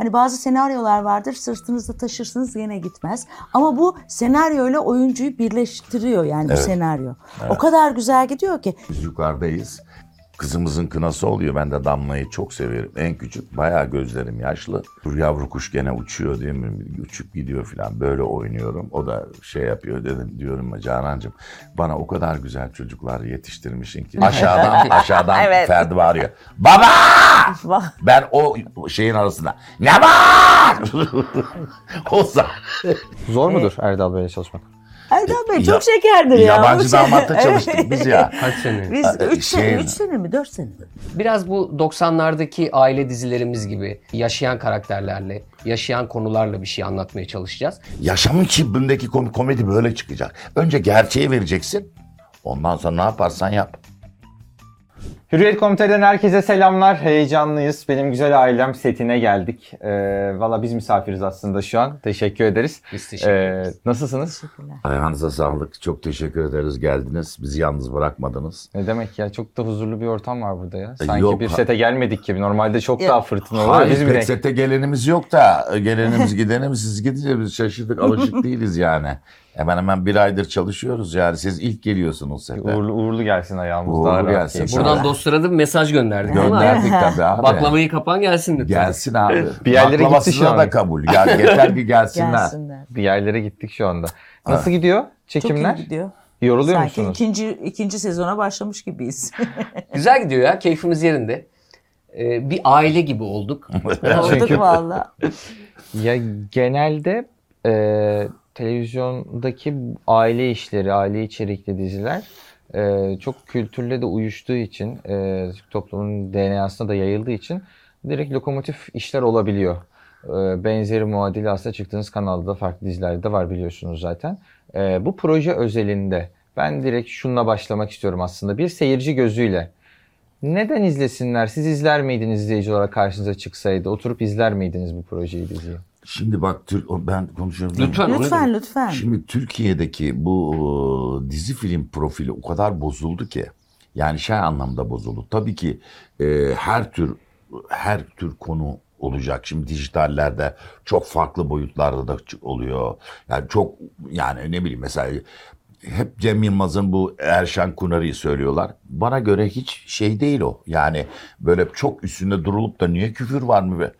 Hani bazı senaryolar vardır sırtınızda taşırsınız yine gitmez. Ama bu senaryoyla oyuncuyu birleştiriyor yani bu senaryo. O kadar güzel gidiyor ki. Biz yukarıdayız. Kızımızın kınası oluyor. Ben de Damla'yı çok severim. En küçük bayağı gözlerim yaşlı. Dur yavru kuş gene uçuyor değil mi? Uçup gidiyor falan. Böyle oynuyorum. O da şey yapıyor dedim diyorum Canancığım. Bana o kadar güzel çocuklar yetiştirmişsin ki. Aşağıdan aşağıdan Evet. Ferdi bağırıyor. Baba! Ben o şeyin arasında ne var? o Zor mudur Erdal Bey'le çalışmak? Erdal Bey Ya- çok şekerdir ya. yabancı Bu şey- damatta çalıştık biz ya. Kaç sene? Biz 3 Şey- sene, 3 sene mi 4 sene mi? Biraz bu 90'lardaki aile dizilerimiz gibi yaşayan karakterlerle, yaşayan konularla bir şey anlatmaya çalışacağız. Yaşamın çibrindeki kom- komedi böyle çıkacak. Önce gerçeği vereceksin. Ondan sonra ne yaparsan yap. Hürriyet Komite'den herkese selamlar. Heyecanlıyız. Benim güzel ailem setine geldik. Ee, Valla biz misafiriz aslında şu an. Teşekkür ederiz. Biz teşekkür Ee, nasılsınız? Ayağınıza sağlık. Çok teşekkür ederiz geldiniz. Bizi yalnız bırakmadınız. Ne demek ya? Çok da huzurlu bir ortam var burada ya. E, Sanki yok. bir sete gelmedik gibi. Normalde çok daha fırtına olur. Hayır Biz mi pek sete gelenimiz yok da gelenimiz gidenimiz siz gidince biz şaşırdık alışık değiliz yani. Hemen hemen bir aydır çalışıyoruz yani siz ilk geliyorsunuz sete. Uğurlu, uğurlu gelsin ayağımız. Uğurlu daha rahat gelsin. Burada- Buradan dostlara da mesaj gönderdik Gönderdik tabii abi. baklavayı kapan gelsin dedi. Gelsin abi. Bir yerlere gitti Baklavasına şu an. da kabul. Ya, yeter ki gelsinler. Gelsinler. Bir yerlere gittik şu anda. Nasıl gidiyor Çok çekimler? iyi gidiyor. Yoruluyor Sanki musunuz? ikinci, ikinci sezona başlamış gibiyiz. Güzel gidiyor ya, keyfimiz yerinde. Ee, bir aile gibi olduk. Olduk valla. Ya genelde e, televizyondaki aile işleri, aile içerikli diziler e, çok kültürle de uyuştuğu için, e, toplumun DNA'sına da yayıldığı için direkt lokomotif işler olabiliyor. E, benzeri muadili aslında çıktığınız kanalda farklı dizilerde de var biliyorsunuz zaten. E, bu proje özelinde ben direkt şununla başlamak istiyorum aslında. Bir seyirci gözüyle. Neden izlesinler? Siz izler miydiniz izleyici olarak karşınıza çıksaydı? Oturup izler miydiniz bu projeyi, diziyi? Şimdi bak ben konuşuyorum. Lütfen. lütfen lütfen. Şimdi Türkiye'deki bu e, dizi film profili o kadar bozuldu ki. Yani şey anlamda bozuldu. Tabii ki e, her tür her tür konu olacak. Şimdi dijitallerde çok farklı boyutlarda da oluyor. Yani çok yani ne bileyim mesela hep Cem Yılmaz'ın bu Erşan Kunari'yi söylüyorlar. Bana göre hiç şey değil o. Yani böyle çok üstünde durulup da niye küfür var mı? be?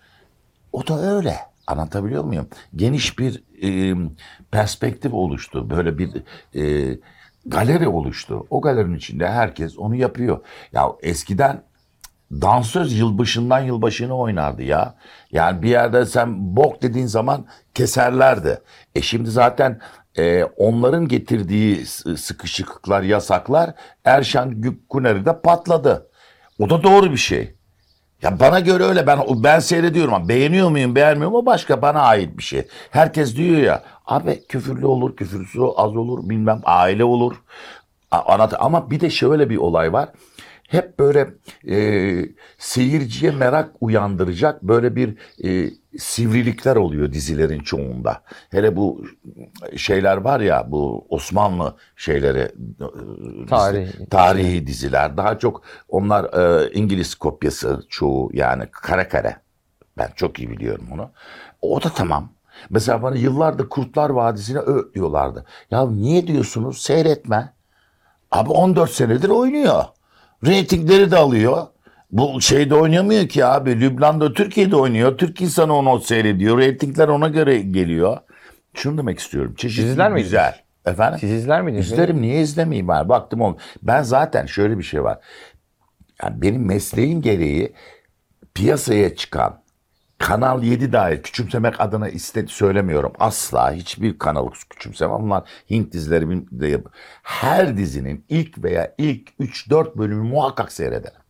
O da öyle. Anlatabiliyor muyum? Geniş bir e, perspektif oluştu. Böyle bir e, galeri oluştu. O galerinin içinde herkes onu yapıyor. Ya eskiden dansöz yılbaşından yılbaşını oynardı ya. Yani bir yerde sen bok dediğin zaman keserlerdi. E şimdi zaten e, onların getirdiği sıkışıklıklar, yasaklar Erşan Kuneri'de patladı. O da doğru bir şey. Ya bana göre öyle ben ben seyrediyorum ama beğeniyor muyum beğenmiyor mu başka bana ait bir şey. Herkes diyor ya abi küfürlü olur küfürsüz az olur bilmem aile olur. Anlat ama bir de şöyle bir olay var. Hep böyle e, seyirciye merak uyandıracak böyle bir e, sivrilikler oluyor dizilerin çoğunda. Hele bu şeyler var ya bu Osmanlı şeyleri e, Tarihi. tarihi diziler. Daha çok onlar e, İngiliz kopyası çoğu yani kare kare. Ben çok iyi biliyorum onu. O da tamam. Mesela bana yıllardır Kurtlar Vadisi'ne ö diyorlardı. Ya niye diyorsunuz seyretme. Abi 14 senedir oynuyor. Reytingleri de alıyor. Bu şeyde oynamıyor ki abi. Lübnan'da Türkiye'de oynuyor. Türk insanı onu seyrediyor. Reytingler ona göre geliyor. Şunu demek istiyorum. Çeşitli Siz izler miydiniz? güzel. Efendim? Siz izler miydiniz? İzlerim niye izlemeyeyim abi baktım on. Ben zaten şöyle bir şey var. Yani benim mesleğim gereği piyasaya çıkan Kanal 7 dahil küçümsemek adına iste söylemiyorum. Asla hiçbir kanalı küçümsemem. Bunlar Hint dizileri de Her dizinin ilk veya ilk 3-4 bölümü muhakkak seyrederim.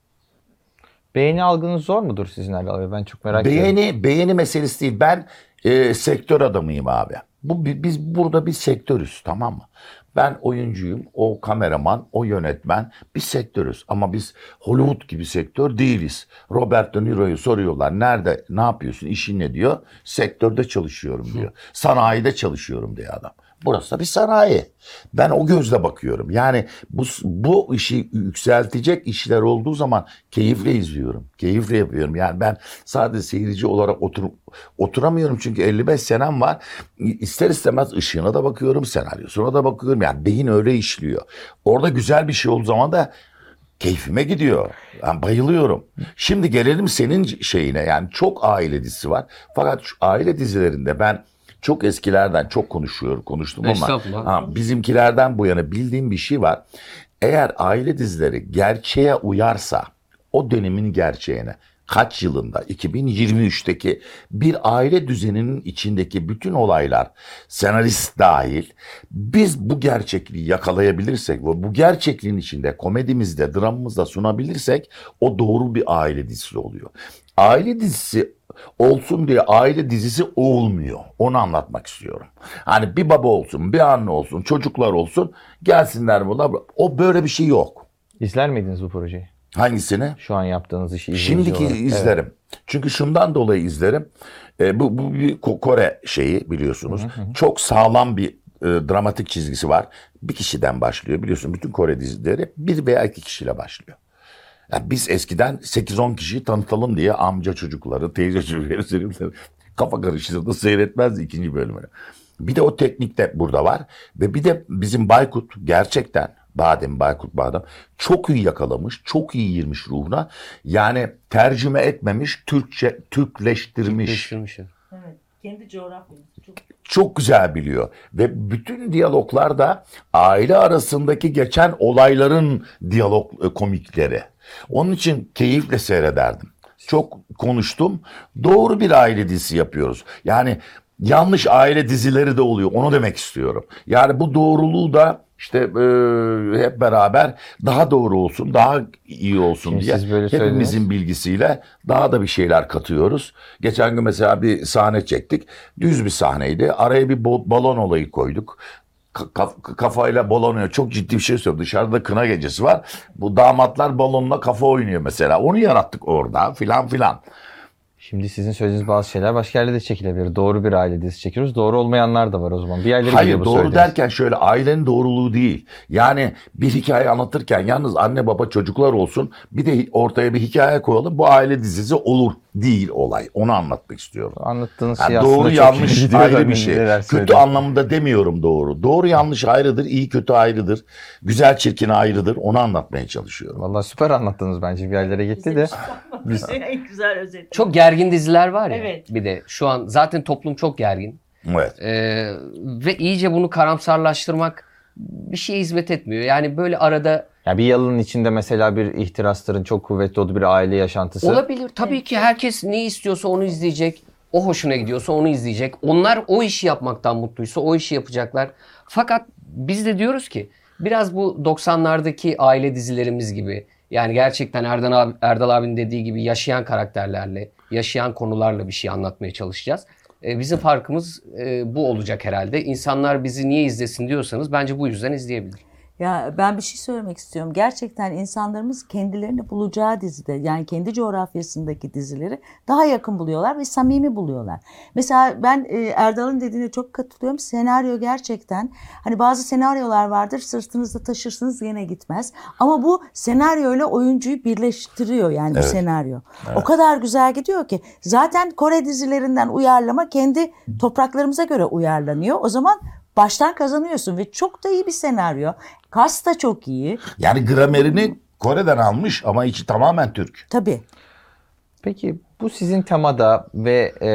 Beğeni algınız zor mudur sizin Erdal Bey? Ben çok merak ediyorum. Beğeni, beğeni meselesi değil. Ben e, sektör adamıyım abi. Bu bi- Biz burada bir sektörüz tamam mı? Ben oyuncuyum, o kameraman, o yönetmen. Biz sektörüz ama biz Hollywood gibi sektör değiliz. Robert De Niro'yu soruyorlar. Nerede, ne yapıyorsun, işin ne diyor? Sektörde çalışıyorum diyor. Sanayide çalışıyorum diyor adam. Burası da bir sanayi. Ben o gözle bakıyorum. Yani bu, bu işi yükseltecek işler olduğu zaman keyifle izliyorum. Keyifle yapıyorum. Yani ben sadece seyirci olarak otur, oturamıyorum çünkü 55 senem var. İster istemez ışığına da bakıyorum, senaryosuna da bakıyorum. Yani beyin öyle işliyor. Orada güzel bir şey olduğu zaman da keyfime gidiyor. Ben bayılıyorum. Şimdi gelelim senin şeyine. Yani çok aile dizisi var. Fakat şu aile dizilerinde ben çok eskilerden çok konuşuyorum, konuştum ama ha, bizimkilerden bu yana bildiğim bir şey var. Eğer aile dizileri gerçeğe uyarsa, o dönemin gerçeğine, kaç yılında 2023'teki bir aile düzeninin içindeki bütün olaylar senarist dahil biz bu gerçekliği yakalayabilirsek ve bu gerçekliğin içinde komedimizde dramımızda sunabilirsek o doğru bir aile dizisi oluyor. Aile dizisi olsun diye aile dizisi olmuyor. Onu anlatmak istiyorum. Hani bir baba olsun, bir anne olsun, çocuklar olsun gelsinler bunlar. O böyle bir şey yok. İzler miydiniz bu projeyi? Hangisini? Şu an yaptığınız işi izleyici Şimdiki olarak. Evet. izlerim. Çünkü şundan dolayı izlerim. E, bu, bu bir Ko- Kore şeyi biliyorsunuz. Çok sağlam bir e, dramatik çizgisi var. Bir kişiden başlıyor biliyorsun. Bütün Kore dizileri bir veya iki kişiyle başlıyor. Ya biz eskiden 8-10 kişiyi tanıtalım diye amca çocukları, teyze çocukları. Kafa karıştırdı seyretmezdi ikinci bölümünü. Bir de o teknik de burada var. Ve bir de bizim Baykut gerçekten Badem, Baykut Badem çok iyi yakalamış, çok iyi girmiş ruhuna. Yani tercüme etmemiş, Türkçe, Türkleştirmiş Değiştirmişler. Evet. Kendi coğrafyamız çok çok güzel biliyor. Ve bütün diyaloglar da aile arasındaki geçen olayların diyalog e, komikleri. Onun için keyifle seyrederdim. Çok konuştum. Doğru bir aile dizisi yapıyoruz. Yani yanlış aile dizileri de oluyor. Onu demek istiyorum. Yani bu doğruluğu da işte e, hep beraber daha doğru olsun, daha iyi olsun Şimdi diye hepimizin söylediniz. bilgisiyle daha da bir şeyler katıyoruz. Geçen gün mesela bir sahne çektik. Düz bir sahneydi. Araya bir balon olayı koyduk. Ka- kaf- kafayla balon oynuyor. Çok ciddi bir şey söylüyorum. Dışarıda kına gecesi var. Bu damatlar balonla kafa oynuyor mesela. Onu yarattık orada filan filan. Şimdi sizin söylediğiniz bazı şeyler başka yerlerde de çekilebilir. Doğru bir aile dizisi çekiyoruz. Doğru olmayanlar da var o zaman. Bir yerlere Hayır bu doğru söylediğiniz. derken şöyle ailenin doğruluğu değil. Yani bir hikaye anlatırken yalnız anne baba çocuklar olsun bir de ortaya bir hikaye koyalım. Bu aile dizisi olur değil olay. Onu anlatmak istiyorum. Anlattığınız Yani şey doğru yanlış ayrı bir şey. Kötü anlamında demiyorum doğru. Doğru yanlış ayrıdır, iyi kötü ayrıdır. Güzel çirkin ayrıdır. Onu anlatmaya çalışıyorum. Vallahi süper anlattınız bence bir yerlere gitti de. Biz... en güzel özet. Çok gergin diziler var ya. Evet. Bir de şu an zaten toplum çok gergin. Evet. Ee, ve iyice bunu karamsarlaştırmak bir şeye hizmet etmiyor. Yani böyle arada Ya bir yalının içinde mesela bir ihtirasların çok kuvvetli olduğu bir aile yaşantısı. olabilir. Tabii ki herkes ne istiyorsa onu izleyecek. O hoşuna gidiyorsa onu izleyecek. Onlar o işi yapmaktan mutluysa o işi yapacaklar. Fakat biz de diyoruz ki biraz bu 90'lardaki aile dizilerimiz gibi yani gerçekten Erdal, abi, Erdal abinin dediği gibi yaşayan karakterlerle, yaşayan konularla bir şey anlatmaya çalışacağız. Ee, bizim farkımız e, bu olacak herhalde. İnsanlar bizi niye izlesin diyorsanız bence bu yüzden izleyebilir. Ya ben bir şey söylemek istiyorum. Gerçekten insanlarımız kendilerini bulacağı dizide yani kendi coğrafyasındaki dizileri daha yakın buluyorlar ve samimi buluyorlar. Mesela ben e, Erdal'ın dediğine çok katılıyorum. Senaryo gerçekten hani bazı senaryolar vardır sırtınızda taşırsınız yine gitmez. Ama bu senaryo ile oyuncuyu birleştiriyor yani bu senaryo. O kadar güzel gidiyor ki zaten Kore dizilerinden uyarlama kendi topraklarımıza göre uyarlanıyor. O zaman baştan kazanıyorsun ve çok da iyi bir senaryo. Kas da çok iyi. Yani gramerini Kore'den almış ama içi tamamen Türk. Tabii. Peki bu sizin temada ve e,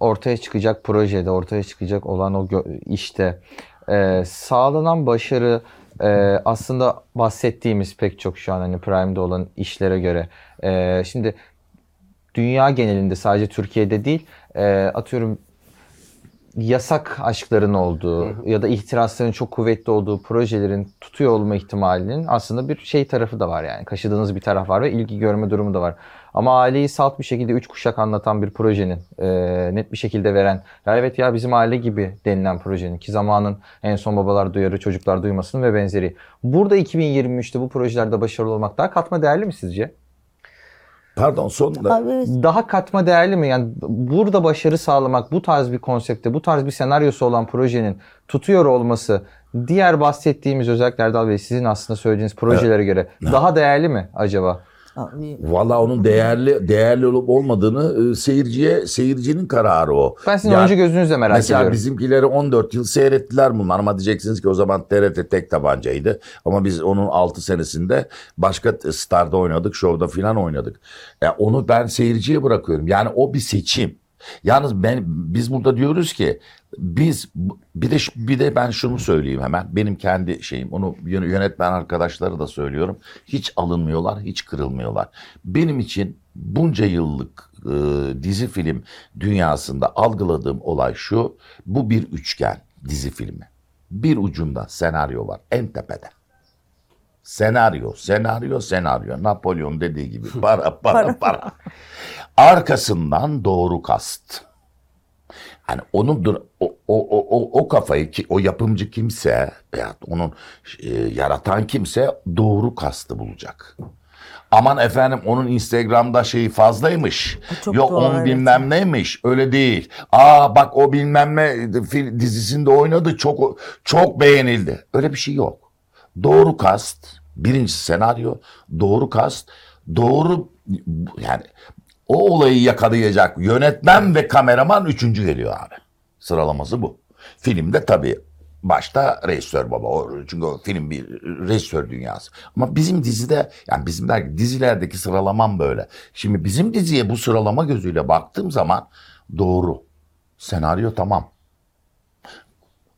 ortaya çıkacak projede, ortaya çıkacak olan o gö- işte e, sağlanan başarı e, aslında bahsettiğimiz pek çok şu an hani Prime'de olan işlere göre. E, şimdi dünya genelinde sadece Türkiye'de değil e, atıyorum yasak aşkların olduğu ya da ihtirasların çok kuvvetli olduğu projelerin tutuyor olma ihtimalinin aslında bir şey tarafı da var yani. Kaşıdığınız bir taraf var ve ilgi görme durumu da var. Ama aileyi salt bir şekilde üç kuşak anlatan bir projenin e, net bir şekilde veren ya evet ya bizim aile gibi denilen projenin ki zamanın en son babalar duyarı çocuklar duymasın ve benzeri. Burada 2023'te bu projelerde başarılı olmak daha katma değerli mi sizce? Pardon sonunda. Abi, evet. Daha katma değerli mi? Yani burada başarı sağlamak, bu tarz bir konsepte, bu tarz bir senaryosu olan projenin tutuyor olması diğer bahsettiğimiz özellikle Erdal Bey sizin aslında söylediğiniz projelere göre daha değerli mi acaba? Valla onun değerli değerli olup olmadığını e, seyirciye seyircinin kararı o. Ben sizin Yani oyuncu gözünüzle merak Mesela ediyorum. bizimkileri 14 yıl seyrettiler bunlar ama diyeceksiniz ki o zaman TRT tek tabancaydı. Ama biz onun 6 senesinde başka Star'da oynadık, Show'da filan oynadık. E, onu ben seyirciye bırakıyorum. Yani o bir seçim. Yalnız ben biz burada diyoruz ki biz bir de bir de ben şunu söyleyeyim hemen. Benim kendi şeyim onu yön- yönetmen arkadaşları da söylüyorum. Hiç alınmıyorlar hiç kırılmıyorlar. Benim için bunca yıllık e, dizi film dünyasında algıladığım olay şu bu bir üçgen dizi filmi. Bir ucunda senaryo var en tepede. Senaryo senaryo senaryo. Napolyon dediği gibi para para. para arkasından doğru kast Hani onun o, o, o, o, kafayı ki o yapımcı kimse veya onun e, yaratan kimse doğru kastı bulacak. Aman efendim onun Instagram'da şeyi fazlaymış. çok Yok doğru, onun evet. bilmem neymiş. Öyle değil. Aa bak o bilmem ne dizisinde oynadı çok çok beğenildi. Öyle bir şey yok. Doğru kast, birinci senaryo, doğru kast, doğru yani o olayı yakalayacak yönetmen ve kameraman üçüncü geliyor abi. Sıralaması bu. Filmde tabii başta rejisör baba. O, çünkü o film bir rejisör dünyası. Ama bizim dizide yani bizim der, dizilerdeki sıralamam böyle. Şimdi bizim diziye bu sıralama gözüyle baktığım zaman doğru. Senaryo tamam.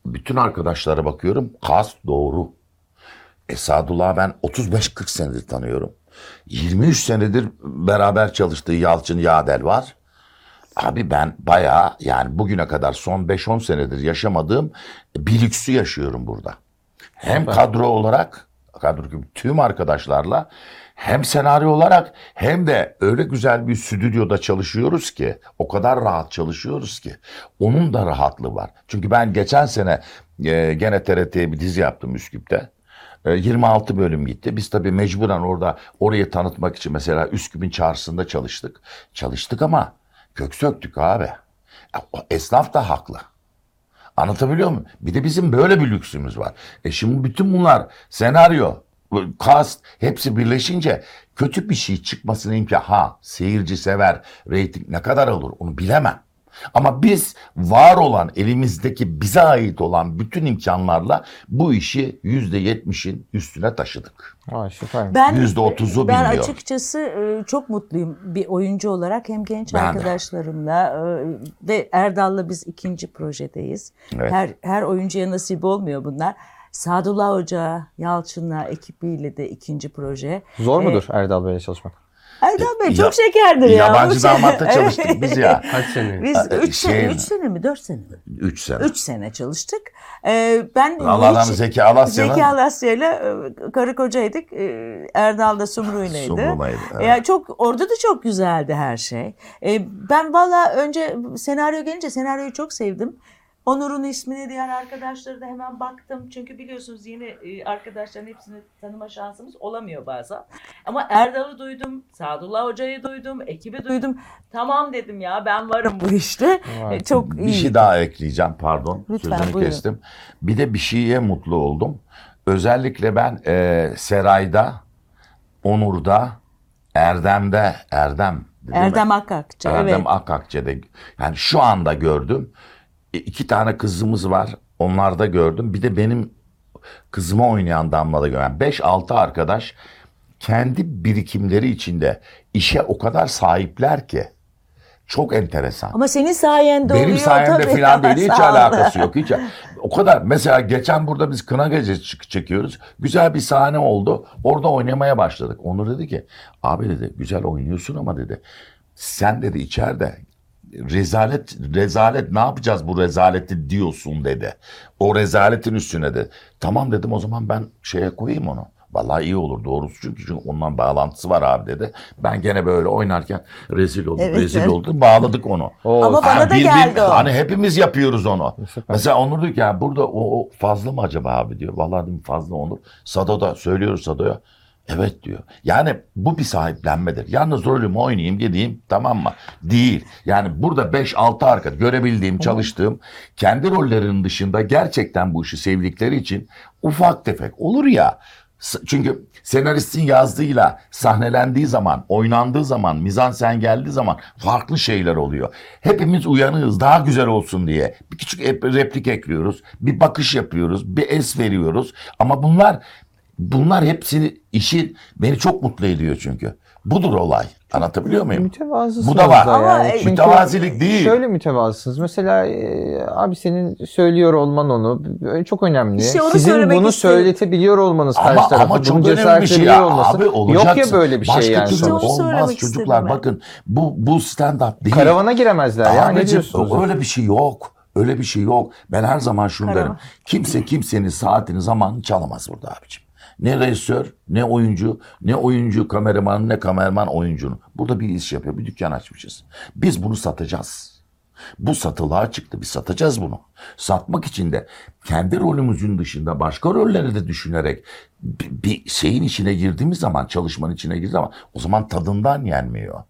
Bütün arkadaşlara bakıyorum. Kas doğru. Esadullah'ı ben 35-40 senedir tanıyorum. 23 senedir beraber çalıştığı Yalçın Yadel var. Abi ben bayağı yani bugüne kadar son 5-10 senedir yaşamadığım bir lüksü yaşıyorum burada. Hem kadro olarak, kadro gibi tüm arkadaşlarla hem senaryo olarak hem de öyle güzel bir stüdyoda çalışıyoruz ki o kadar rahat çalışıyoruz ki onun da rahatlığı var. Çünkü ben geçen sene e, gene TRT'ye bir dizi yaptım Üsküp'te. E, 26 bölüm gitti. Biz tabii mecburen orada orayı tanıtmak için mesela Üsküp'ün çarşısında çalıştık. Çalıştık ama kök söktük abi. Esnaf da haklı. Anlatabiliyor muyum? Bir de bizim böyle bir lüksümüz var. E şimdi bütün bunlar senaryo, cast hepsi birleşince kötü bir şey çıkmasına imkan. Ha seyirci sever, reyting ne kadar olur onu bilemem. Ama biz var olan elimizdeki bize ait olan bütün imkanlarla bu işi yüzde yetmişin üstüne taşıdık. Süper. Ben %30'u ben bilmiyor. açıkçası e, çok mutluyum bir oyuncu olarak hem genç Ben de. arkadaşlarımla e, ve Erdal'la biz ikinci projedeyiz. Evet. Her her oyuncuya nasip olmuyor bunlar. Sadullah Hoca, Yalçın'la ekibiyle de ikinci proje. Zor mudur Erdal Bey'le çalışmak? Erdal Bey Ya- çok şekerdir ya. Yabancı şey- damatta çalıştık biz ya. Kaç sene? Biz Ee, 3 şey- sene, üç sene mi 4 sene mi? Üç sene. 3 sene çalıştık. Ee, ben Allah'tan hiç- Zeki Alasya'nın- Zeki Alasya'yla e, karı kocaydık. Ee, Erdal da Sumru'yleydi. Sumru'ylaydı, evet. Ya çok orada da çok güzeldi her şey. Ee, ben valla önce senaryo gelince senaryoyu çok sevdim. Onur'un ismine diğer arkadaşları da hemen baktım. Çünkü biliyorsunuz yeni e, arkadaşların hepsini tanıma şansımız olamıyor bazen. Ama Erdal'ı duydum, Sadullah Hoca'yı duydum, ekibi duydum. Tamam dedim ya ben varım bu işte. Vay. E, Çok iyi. Bir şey daha ekleyeceğim pardon Lütfen, sözünü buyurun. kestim. Bir de bir şeye mutlu oldum. Özellikle ben e, Seray'da, Onur'da, Erdem'de, Erdem. değil mi? Erdem Akakçı. Erdem evet. Akakçe'de yani şu anda gördüm. E, iki tane kızımız var. Onlarda gördüm. Bir de benim kızıma oynayan Damla'da gördüm. 5-6 arkadaş kendi birikimleri içinde işe o kadar sahipler ki. Çok enteresan. Ama senin sayende Benim oluyor sayemde tabii. falan değil. Hiç alakası yok. Hiç. O kadar. Mesela geçen burada biz kına gecesi çekiyoruz. Güzel bir sahne oldu. Orada oynamaya başladık. Onur dedi ki abi dedi güzel oynuyorsun ama dedi sen dedi içeride rezalet rezalet ne yapacağız bu rezaleti diyorsun dedi. O rezaletin üstüne de. Tamam dedim o zaman ben şeye koyayım onu. Vallahi iyi olur doğrusu çünkü, çünkü ondan bağlantısı var abi dedi. Ben gene böyle oynarken rezil oldum Evet, rezil evet. oldum bağladık onu. Oo, Ama bana da bir- bir- geldi o. Hani hepimiz yapıyoruz onu. Mesela Onur diyor ki ya burada o, o fazla mı acaba abi diyor. Vallahi dedim fazla Onur. Sado da söylüyoruz Sado'ya. Evet diyor. Yani bu bir sahiplenmedir. Yalnız rolümü oynayayım gideyim tamam mı? Değil. Yani burada 5-6 arka görebildiğim, çalıştığım kendi rollerinin dışında gerçekten bu işi sevdikleri için ufak tefek olur ya. Çünkü senaristin yazdığıyla sahnelendiği zaman, oynandığı zaman, mizansen geldiği zaman farklı şeyler oluyor. Hepimiz uyanığız daha güzel olsun diye. Bir küçük ep- replik ekliyoruz, bir bakış yapıyoruz, bir es veriyoruz. Ama bunlar bunlar hepsini işin beni çok mutlu ediyor çünkü. Budur olay. Anlatabiliyor muyum? Mütevazısınız Bu da var. da Ama, yani. Çünkü Mütevazilik değil. Şöyle mütevazısınız. Mesela e, abi senin söylüyor olman onu çok önemli. İşte onu Sizin bunu istedim. söyletebiliyor olmanız Ama, karşı tarafı. ama bunu çok önemli bir şey ya. olması. Abi Yok olacaksın. ya böyle bir şey Başka yani türlü sonuçta. Onu olmaz çocuklar. istedim. Bakın bu bu stand up değil. Karavana giremezler ya. Ne diyorsunuz? öyle bir şey yok. Öyle bir şey yok. Ben her zaman şunu Karavan. derim. Kimse kimsenin saatini zamanını çalamaz burada abicim. Ne rejisör, ne oyuncu, ne oyuncu kameraman, ne kameraman oyuncunun. Burada bir iş yapıyor, bir dükkan açmışız. Biz bunu satacağız. Bu satılığa çıktı. Biz satacağız bunu. Satmak için de kendi rolümüzün dışında başka rolleri de düşünerek bir, şeyin içine girdiğimiz zaman, çalışmanın içine girdiğimiz zaman o zaman tadından yenmiyor.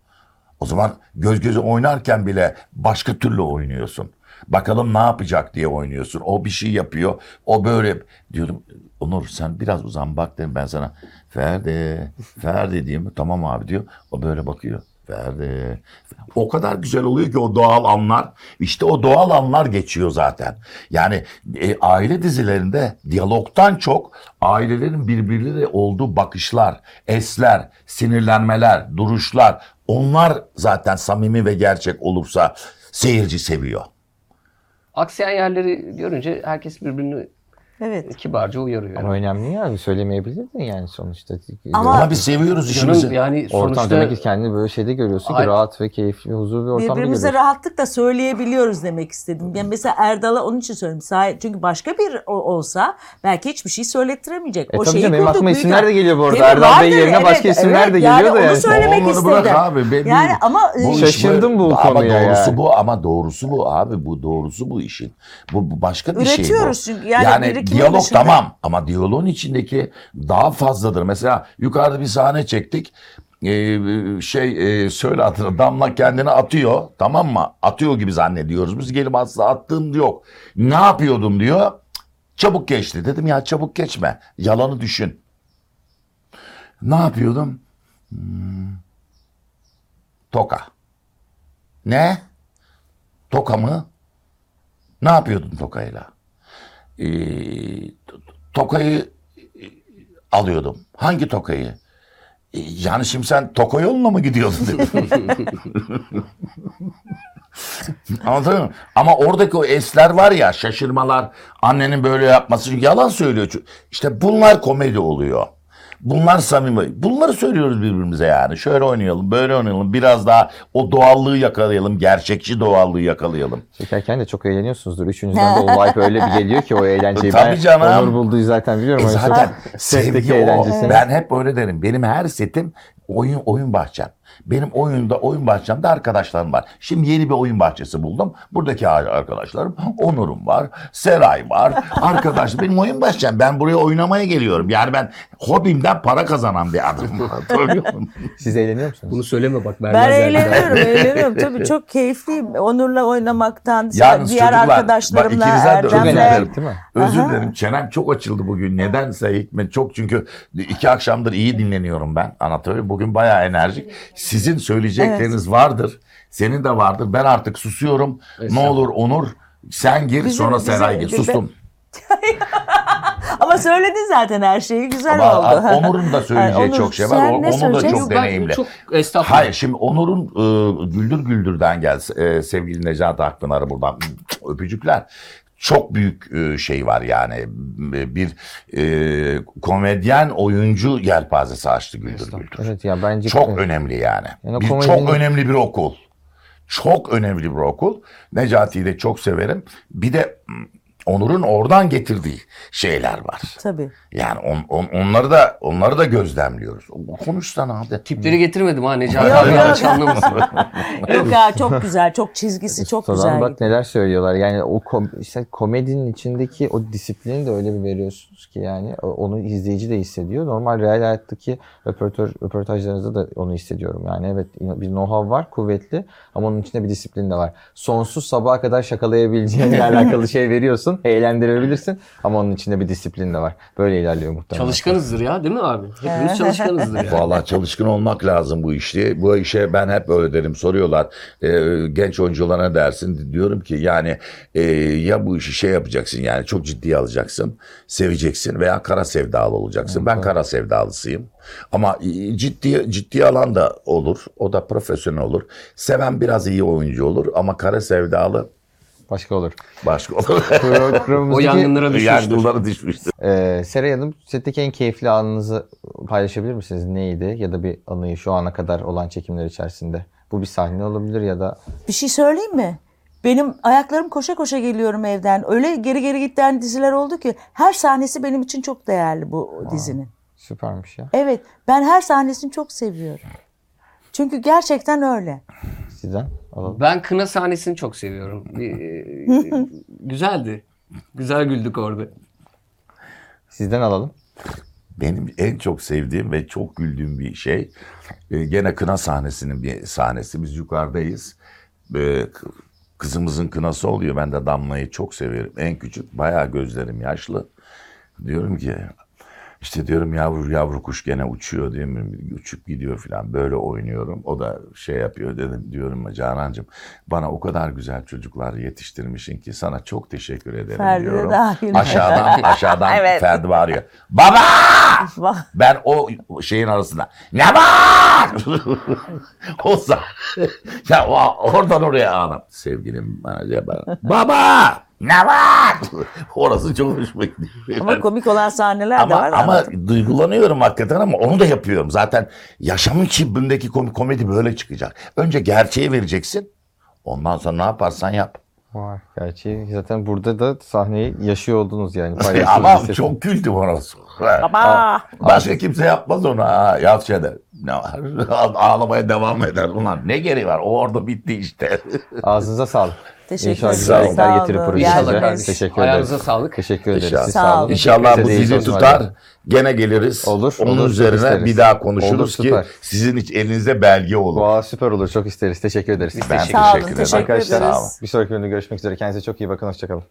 O zaman göz göze oynarken bile başka türlü oynuyorsun. Bakalım ne yapacak diye oynuyorsun. O bir şey yapıyor. O böyle diyorum Onur sen biraz uzan bak dedim ben sana. Ferdi, Ferdi diyeyim. Tamam abi diyor. O böyle bakıyor. Ferdi. O kadar güzel oluyor ki o doğal anlar. İşte o doğal anlar geçiyor zaten. Yani e, aile dizilerinde diyalogtan çok ailelerin birbirleriyle olduğu bakışlar, esler, sinirlenmeler, duruşlar onlar zaten samimi ve gerçek olursa seyirci seviyor. Aksayan yerleri görünce herkes birbirini Evet. kibarca uyarıyor. Ama önemli ya. Söylemeyebilirdin yani sonuçta. Ama- Ama biz seviyoruz işimizi. Yani Ortam sonuçta demek ki kendini böyle şeyde görüyorsun Ay- ki rahat ve keyifli, huzur bir ortamda Birbirimize görüyorsun. rahatlıkla söyleyebiliyoruz demek istedim. Yani mesela Erdal'a onun için söyledim. Çünkü başka bir olsa belki hiçbir şey söylettiremeyecek. E o tabii şeyi canım, benim kurduk aklıma büyük isimler de geliyor bu arada. Değil? Erdal Bey Vardır, yerine başka isimler de geliyor da Onu yani. söylemek Onları istedim. bırak abi. Ben- yani ama e, Bu iş Şaşırdım bu ama konuya doğrusu yani. bu ama doğrusu bu abi bu doğrusu bu işin. Bu, bu başka bir şey bu. Üretiyoruz çünkü. Yani birikimin diyalog dışında- tamam ama diyaloğun içindeki daha fazladır. Mesela yukarıda bir sahne çektik. Ee, şey e, söyle adını Damla kendini atıyor tamam mı? Atıyor gibi zannediyoruz. Biz gelip aslında attığım yok. Ne yapıyordum diyor. Çabuk geçti. Dedim ya çabuk geçme. Yalanı düşün. Ne yapıyordum? Hmm. Toka. Ne? Toka mı? Ne yapıyordun tokayla? To- tokayı e, alıyordum. Hangi tokayı? Ee, yani şimdi sen toka yoluna mı gidiyordun. Anladın mı? Ama oradaki o esler var ya şaşırmalar, annenin böyle yapması yalan söylüyor. İşte bunlar komedi oluyor. Bunlar samimi. Bunları söylüyoruz birbirimize yani. Şöyle oynayalım, böyle oynayalım. Biraz daha o doğallığı yakalayalım. Gerçekçi doğallığı yakalayalım. Çekerken de çok eğleniyorsunuzdur. Üçünüzden de o vibe öyle bir geliyor ki o eğlenceyi. Tabii ben canım. Onur bulduğu zaten biliyorum. E zaten sevgi o. Ben hep öyle derim. Benim her setim oyun oyun bahçem. Benim oyunda oyun bahçemde arkadaşlarım var. Şimdi yeni bir oyun bahçesi buldum. Buradaki arkadaşlarım Onur'um var, Seray var. Arkadaş benim oyun bahçem. Ben buraya oynamaya geliyorum. Yani ben hobimden para kazanan bir adamım. Siz eğleniyor musunuz? bunu söyleme bak ben vermezler. eğleniyorum, eğleniyorum. Tabii çok keyifliyim. Onur'la oynamaktan, Yalnız diğer çocuklar, arkadaşlarımla, Çok özür Erdem'le. dilerim. Özür dilerim. Çenem çok açıldı bugün. Nedense Hikmet çok çünkü iki akşamdır iyi dinleniyorum ben. Anlatabiliyor? Bugün bayağı enerjik. Sizin söyleyecekleriniz vardır. Senin de vardır. Ben artık susuyorum. Ne olur Onur sen gir Bizim- sonra bizim- Seray gir. bizim- Sustum. Ama söyledin zaten her şeyi. Güzel Ama oldu. Onur'un da söyleyeceği Onur, çok şey var. sen O- ne Onu da çok Ben deneyimli. Çok. Hayır şimdi Onur'un e, Güldür Güldür'den gel e, sevgili Necati Akpınar'a buradan öpücükler. Çok büyük e, şey var yani bir e, komedyen oyuncu yelpazesi açtı Güldür Güldür. Evet ya bence Çok önemli yani. Yani bir, komedinin- Çok önemli bir okul. Çok önemli bir okul. Necati'yi de çok severim. Bir de Onur'un oradan getirdiği şeyler var. Tabii. Yani on- on- onları da onları da gözlemliyoruz. O- Konuşsana abi. Tipleri getirmedim ha Necati Yok, abi yok. yanlış anlamasın. Yok ya çok güzel. Çok çizgisi çok Sonra güzel. bak neler söylüyorlar. Yani o kom- işte komedinin içindeki o disiplini de öyle bir veriyorsunuz ki yani onu izleyici de hissediyor. Normal real hayattaki röportaj, röportajlarınızda da onu hissediyorum. Yani evet bir know-how var kuvvetli ama onun içinde bir disiplin de var. Sonsuz sabaha kadar şakalayabileceğinle alakalı şey veriyorsun. Eğlendirebilirsin ama onun içinde bir disiplin de var. Böyle ilerliyor muhtemelen. Çalışkanızdır ya değil mi abi? Hepimiz çalışkanızdır ya. Vallahi çalışkın olmak lazım bu işte. Bu işe ben hep öyle derim. Soruyorlar e, genç oyunculara dersin? Diyorum ki yani e, ya bu işi şey yapacaksın yani çok ciddiye alacaksın, seveceksin veya kara sevdalı olacaksın. ben kara sevdalısıyım. Ama e, ciddi ciddi alan da olur. O da profesyonel olur. Seven biraz iyi oyuncu olur ama kara sevdalı Başka olur. başka olur. Programımızdaki- O yangınlara düşmüştür. Yangınlara düşmüştür. Ee, Seray Hanım setteki en keyifli anınızı paylaşabilir misiniz? Neydi? Ya da bir anıyı şu ana kadar olan çekimler içerisinde. Bu bir sahne olabilir ya da Bir şey söyleyeyim mi? Benim ayaklarım koşa koşa geliyorum evden. Öyle geri geri giden diziler oldu ki her sahnesi benim için çok değerli bu dizinin. süpermiş ya. Evet, ben her sahnesini çok seviyorum. Çünkü gerçekten öyle. Sizden alalım. Ben kına sahnesini çok seviyorum. Bir, e, güzeldi. Güzel güldük orada. Sizden alalım. Benim en çok sevdiğim ve çok güldüğüm bir şey e, gene kına sahnesinin bir sahnesi. Biz yukarıdayız. E, kızımızın kınası oluyor. Ben de Damla'yı çok severim. En küçük bayağı gözlerim yaşlı. Diyorum ki işte diyorum yavru yavru kuş gene uçuyor değil mi? Uçup gidiyor falan. Böyle oynuyorum. O da şey yapıyor dedim diyorum Canancığım bana o kadar güzel çocuklar yetiştirmişsin ki sana çok teşekkür ederim Ferdi diyorum. dahil. Aşağıdan aşağıdan Evet. Ferdi bağırıyor. Baba! Ben o şeyin arasında ne var? o za- ya oradan oraya anam. Sevgilim bana. Baba ne var? Orası çok hoşuma gidiyor. Ama komik olan sahneler de ama, var. ama anladım. duygulanıyorum hakikaten ama onu da yapıyorum. Zaten yaşamın çibbindeki kom- komedi böyle çıkacak. Önce gerçeği vereceksin. Ondan sonra ne yaparsan yap. Var. Gerçi zaten burada da sahneyi yaşıyor oldunuz yani. ama çok güldüm orası. Baba. Başka kimse yapmaz onu ha. Yaz şeyde. Ne var? Ağlamaya devam eder. Ulan ne gereği var? O orada bitti işte. Ağzınıza sağlık. Teşekkür İnşallah ederim. güzellikler Sağ getirir projenize. İnşallah kardeşim. Teşekkür ederiz. Ayağınıza sağlık. Teşekkür ederiz. İnşallah. Sağ olun. İnşallah bu dizi tutar. Gene geliriz. Olur, Onun olur, üzerine isteriz. bir daha konuşuruz Olur, ki süper. sizin hiç elinizde belge olur. Vay süper olur. Çok isteriz. Teşekkür ederiz. Ben Sağ olun, teşekkür ederim. teşekkür Arkadaşlar ederiz. bir sonraki bölümde görüşmek üzere. Kendinize çok iyi bakın. Hoşçakalın.